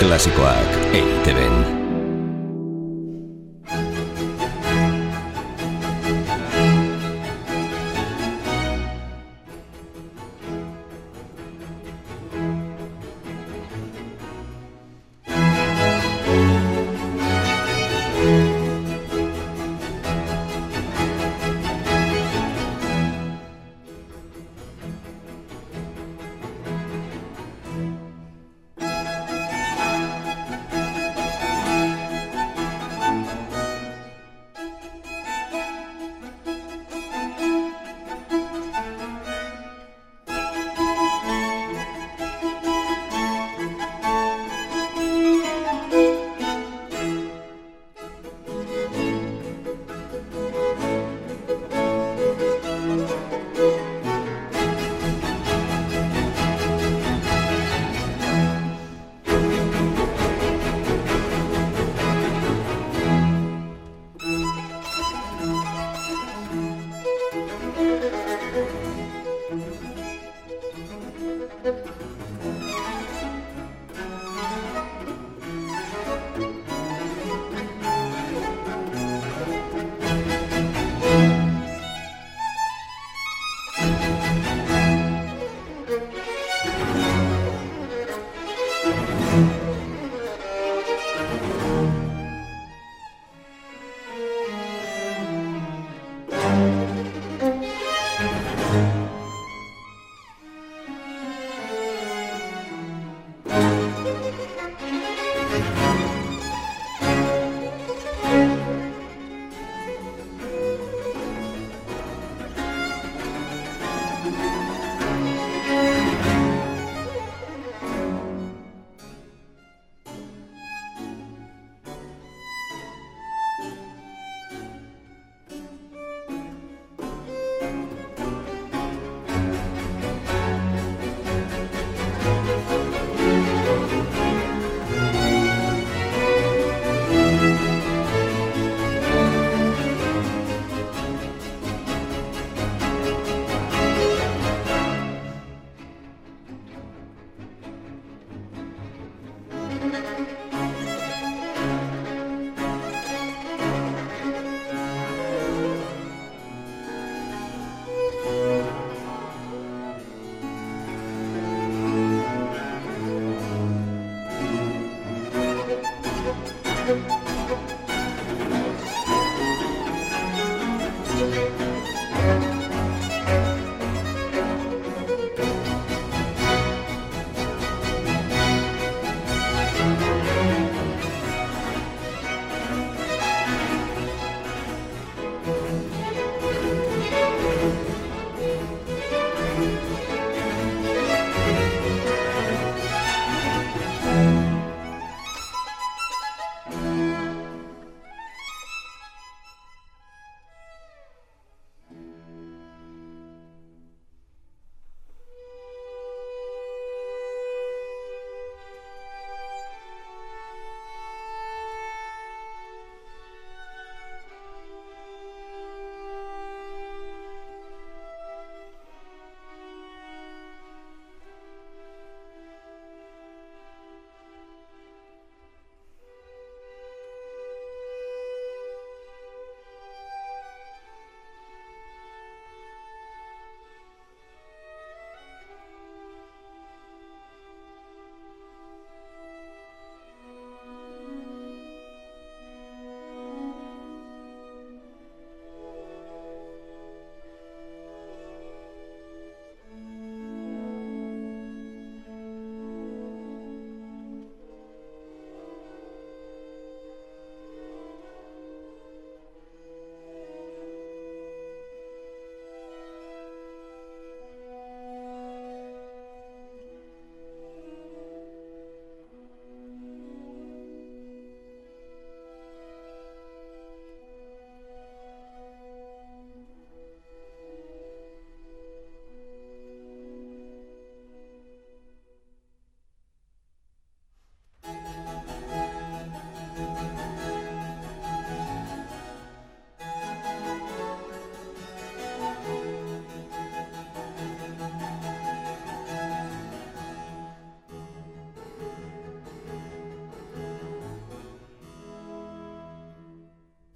Klasikoak EITB-en.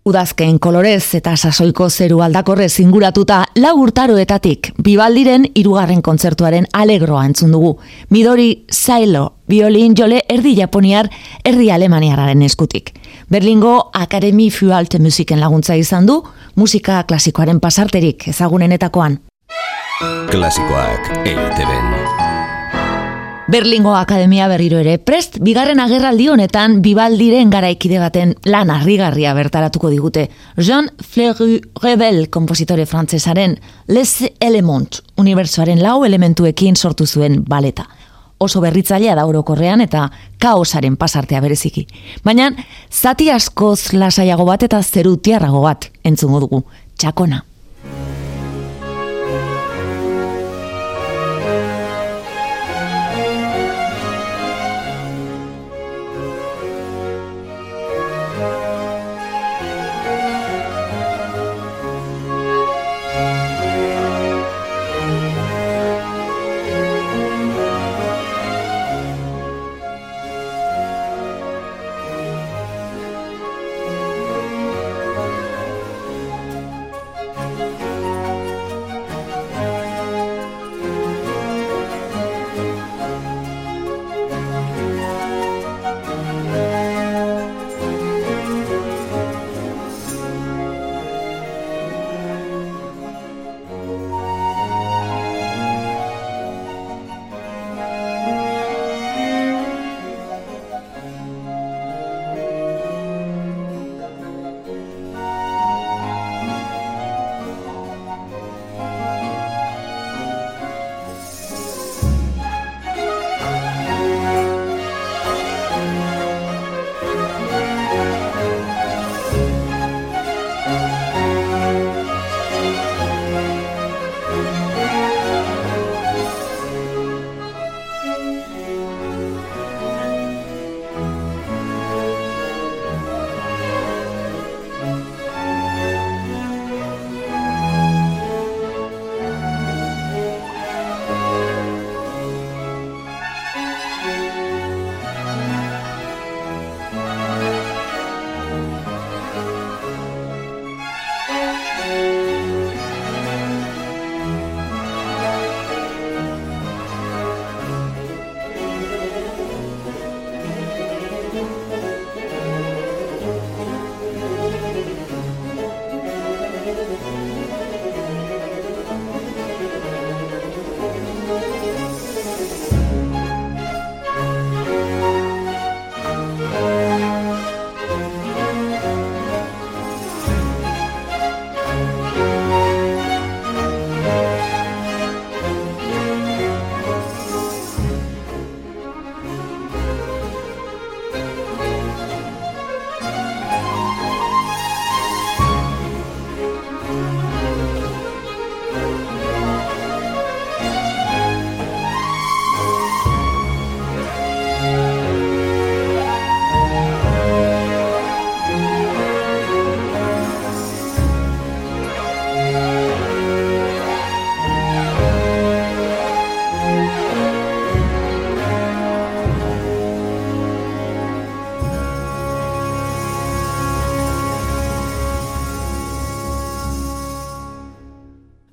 Udazken kolorez eta sasoiko zeru aldakorrez inguratuta lau urtaroetatik bibaldiren irugarren kontzertuaren alegroa entzun dugu. Midori Sailo, violin jole erdi japoniar, erdi alemaniararen eskutik. Berlingo Akademi Fualte musiken laguntza izan du, musika klasikoaren pasarterik ezagunenetakoan. Klasikoak EITB Berlingo Akademia berriro ere prest bigarren agerraldi honetan bibaldiren garaikide baten lan harrigarria bertaratuko digute. Jean Fleury Rebel kompositore frantsesaren Les Elements unibertsoaren lau elementuekin sortu zuen baleta. Oso berritzailea da orokorrean eta kaosaren pasartea bereziki. Baina zati askoz lasaiago bat eta zerutiarrago bat entzungo dugu. Txakona.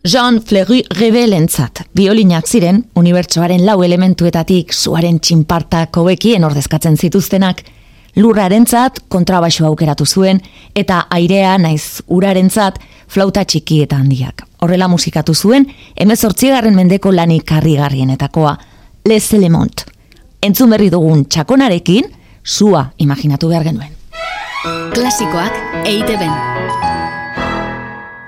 Jean Fleury rebelentzat. Biolinak ziren, unibertsoaren lau elementuetatik zuaren txinpartak hobekien ordezkatzen zituztenak, lurrarentzat kontrabaxo aukeratu zuen, eta airea naiz urarentzat flauta txiki eta handiak. Horrela musikatu zuen, emezortzigarren mendeko lanik harrigarrienetakoa, Les Elemont. Entzun berri dugun txakonarekin, zua imaginatu behar genuen. Klasikoak eite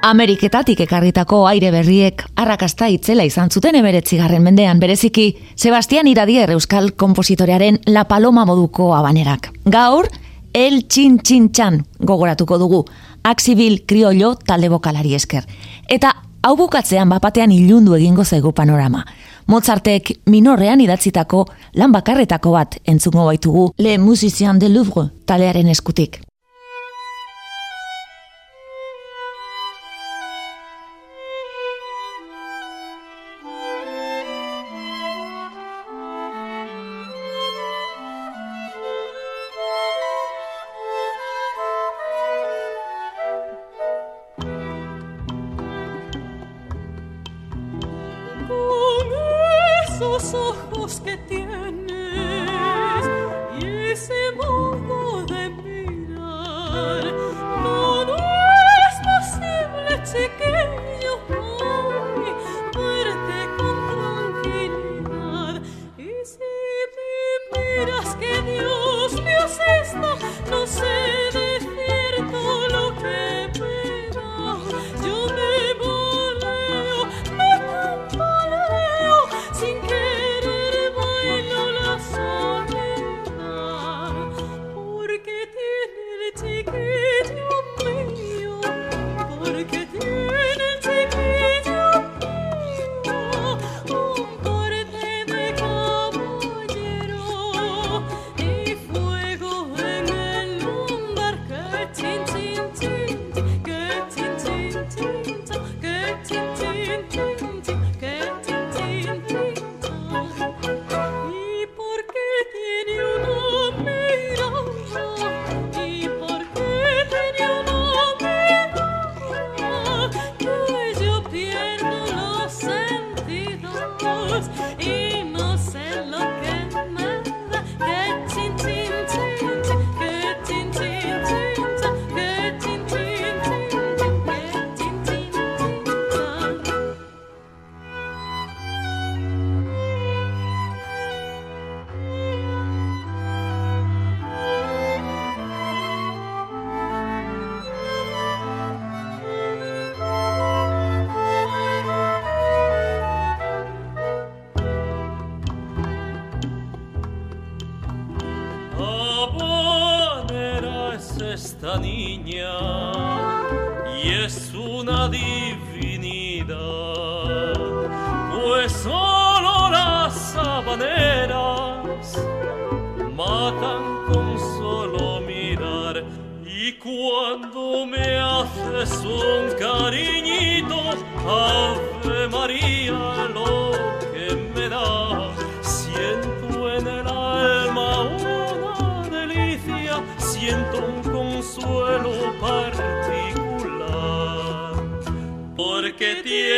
Ameriketatik ekarritako aire berriek arrakasta itzela izan zuten emeretzigarren mendean bereziki Sebastian Iradier euskal kompositorearen La Paloma moduko abanerak. Gaur, El Txin Txin Txan gogoratuko dugu, Axibil Kriollo talde bokalari esker. Eta hau bukatzean bapatean ilundu egingo zaigu panorama. Mozartek minorrean idatzitako lan bakarretako bat entzungo baitugu Le Musician de Louvre talearen eskutik.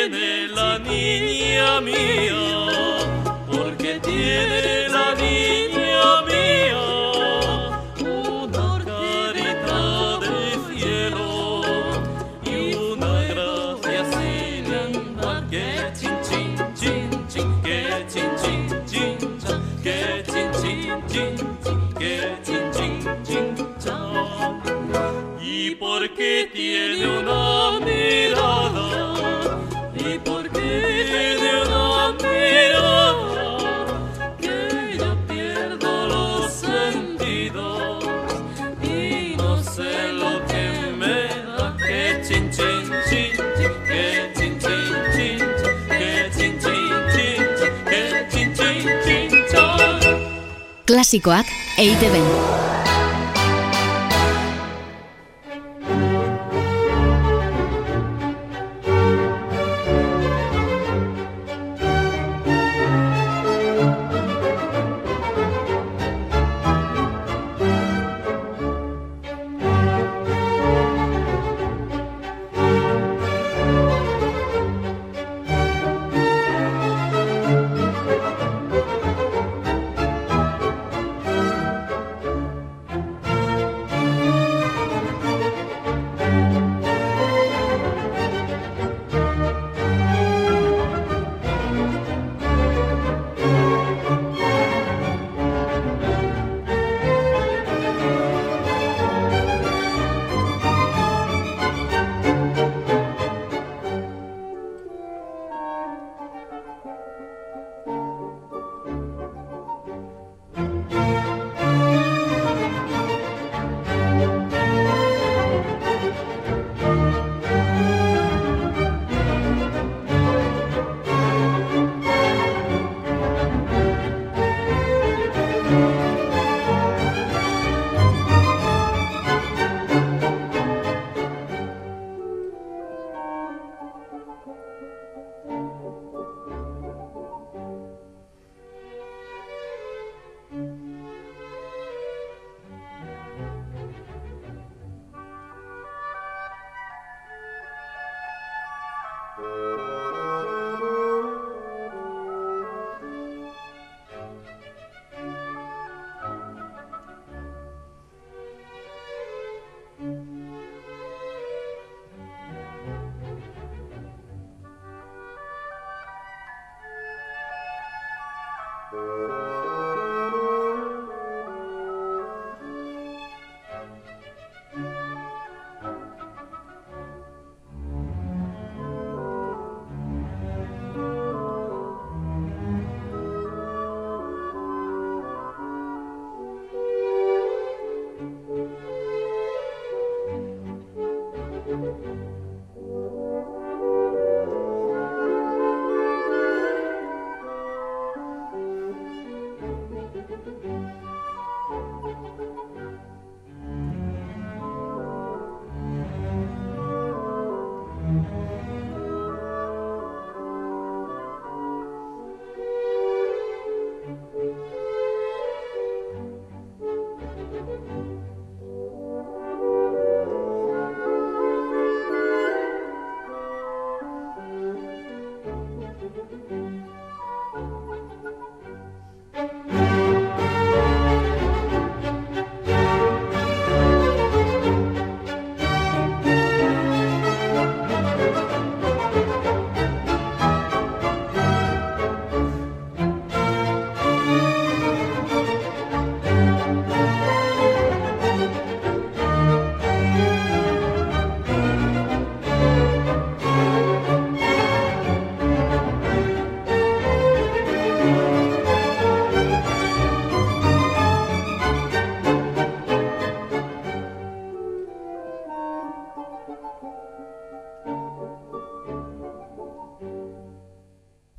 tiene la niña mía, porque tiene la niña mía una carita de cielo y una gracia sin andar que chin chin chin chin que chin chin chin que chin chin chin que chin chin chin y porque tiene una klasikoak eite.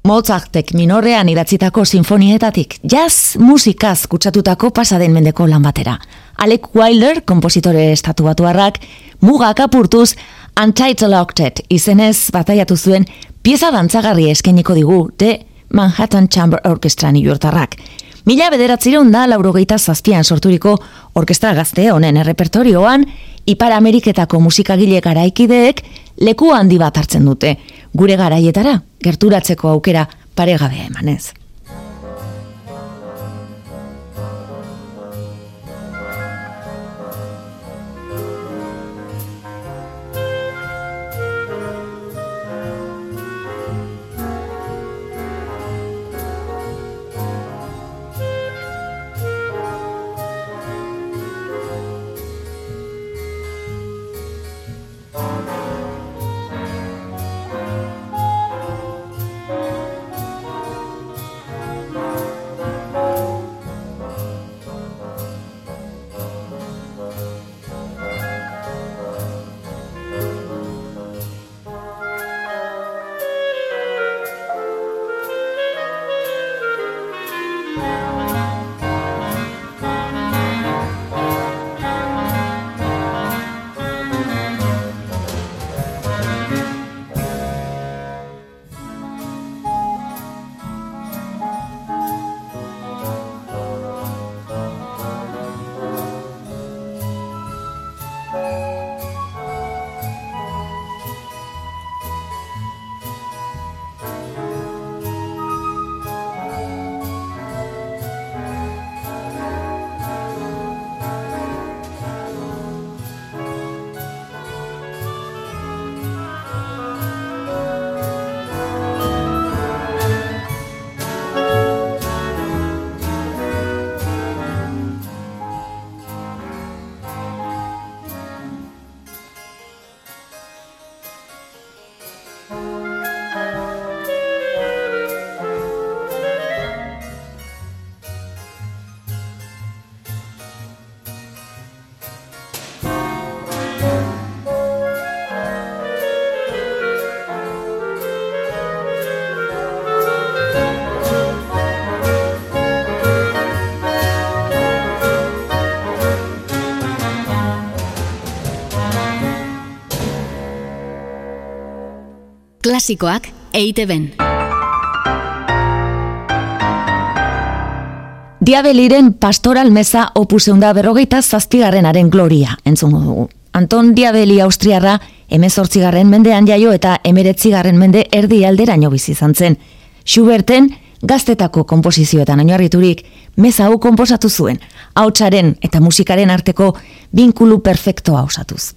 Mozartek minorrean idatzitako sinfonietatik jazz musikaz kutsatutako pasaden mendeko lan batera. Alec Wilder, kompositore estatuatuarrak, mugak apurtuz Untitled Octet izenez bataiatu zuen pieza dantzagarri eskeniko digu de Manhattan Chamber Orchestra New Yorkarrak. Mila bederatzireun da laurogeita zazpian sorturiko orkestra gazte honen errepertorioan, Ipar Ameriketako musikagile garaikideek leku handi bat hartzen dute. Gure garaietara, gerturatzeko aukera paregabea emanez. Klasikoak EITB-en. Diabeliren pastoral meza opuseunda berrogeita zazpigarrenaren gloria, entzungo dugu. Anton Diabeli Austriarra emezortzigarren mendean jaio eta emeretzigarren mende erdi alderaino bizi izan zen. Schuberten gaztetako konposizioetan oinarriturik meza hau konposatu zuen, hautsaren eta musikaren arteko binkulu perfektoa osatuz.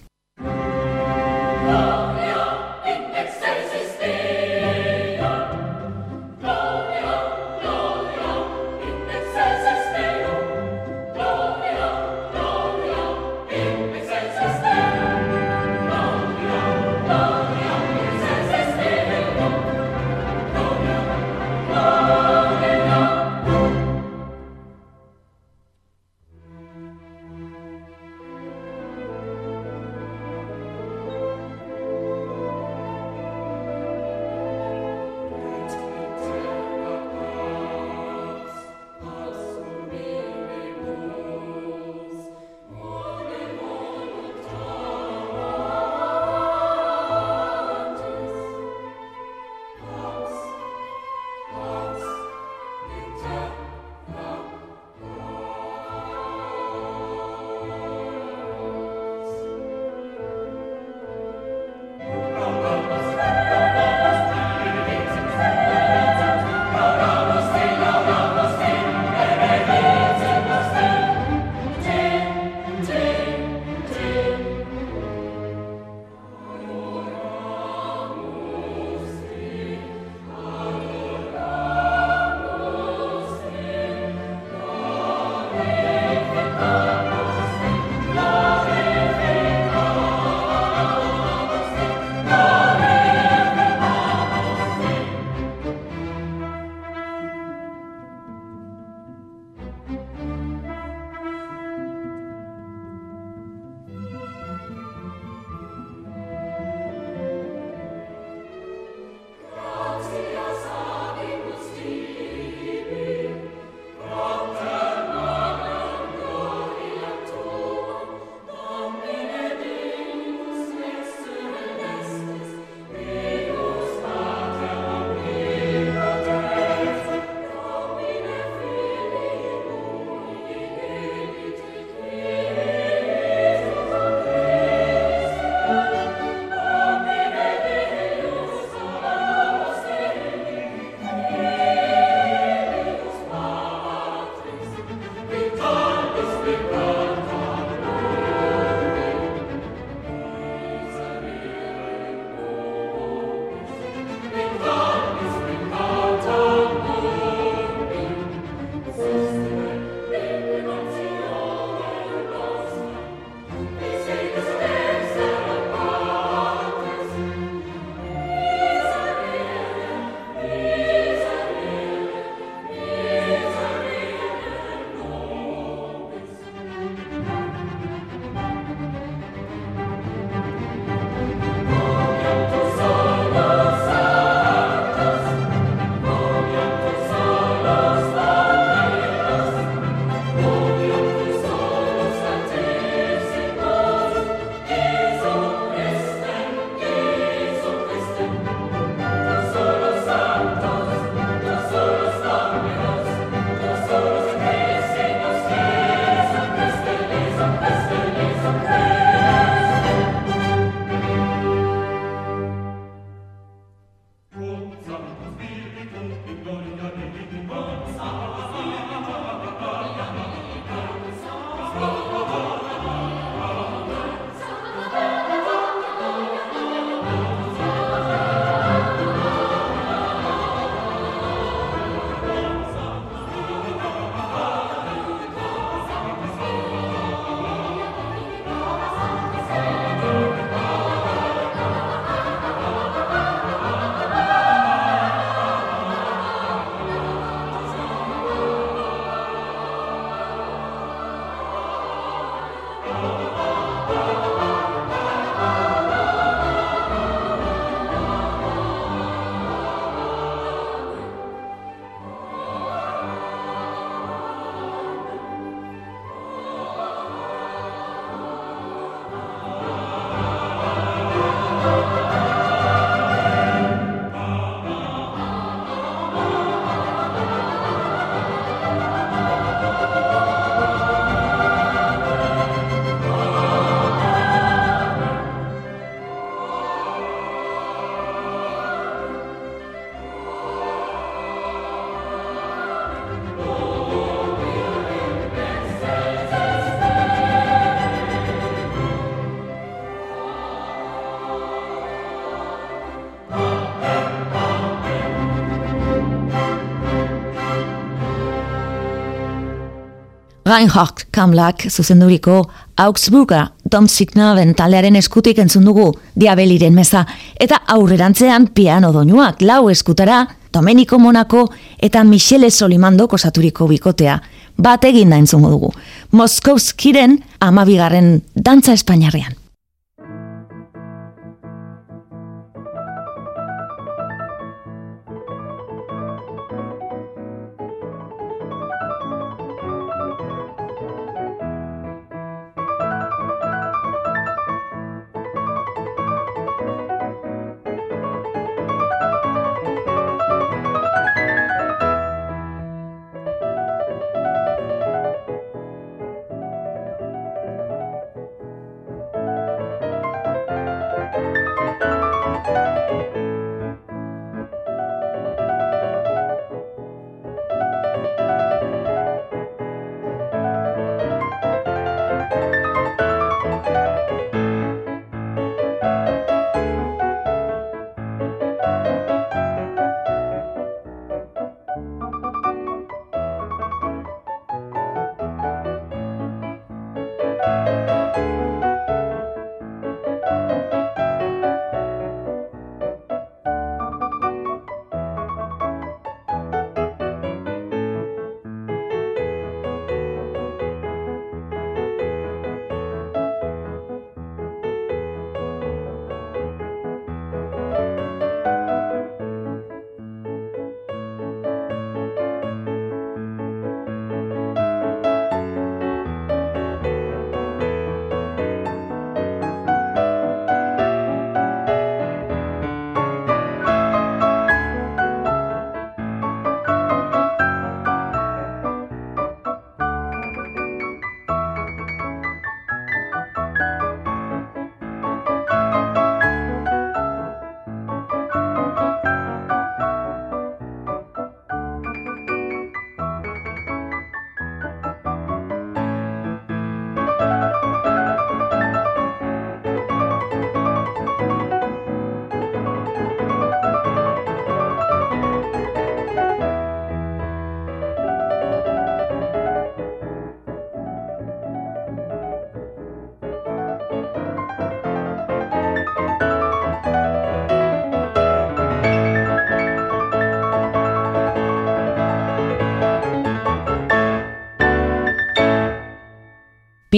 Reinhard Kamlak zuzenduriko Augsburga Domsignaven taldearen eskutik entzun dugu diabeliren meza eta aurrerantzean piano doinuak lau eskutara Domenico Monaco eta Michele Solimando kosaturiko bikotea bat egin da entzungo dugu. Moskovskiren amabigarren dantza espainiarrean.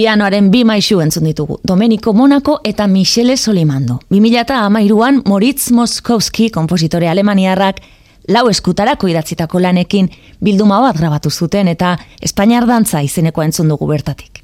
Pianoaren bi maisu entzun ditugu, Domenico Monaco eta Michele Solimando. 2008an Moritz Moskowski, kompositore alemaniarrak, lau eskutarako idatzitako lanekin bilduma bat grabatu zuten eta Espainiar dantza izeneko entzun dugu bertatik.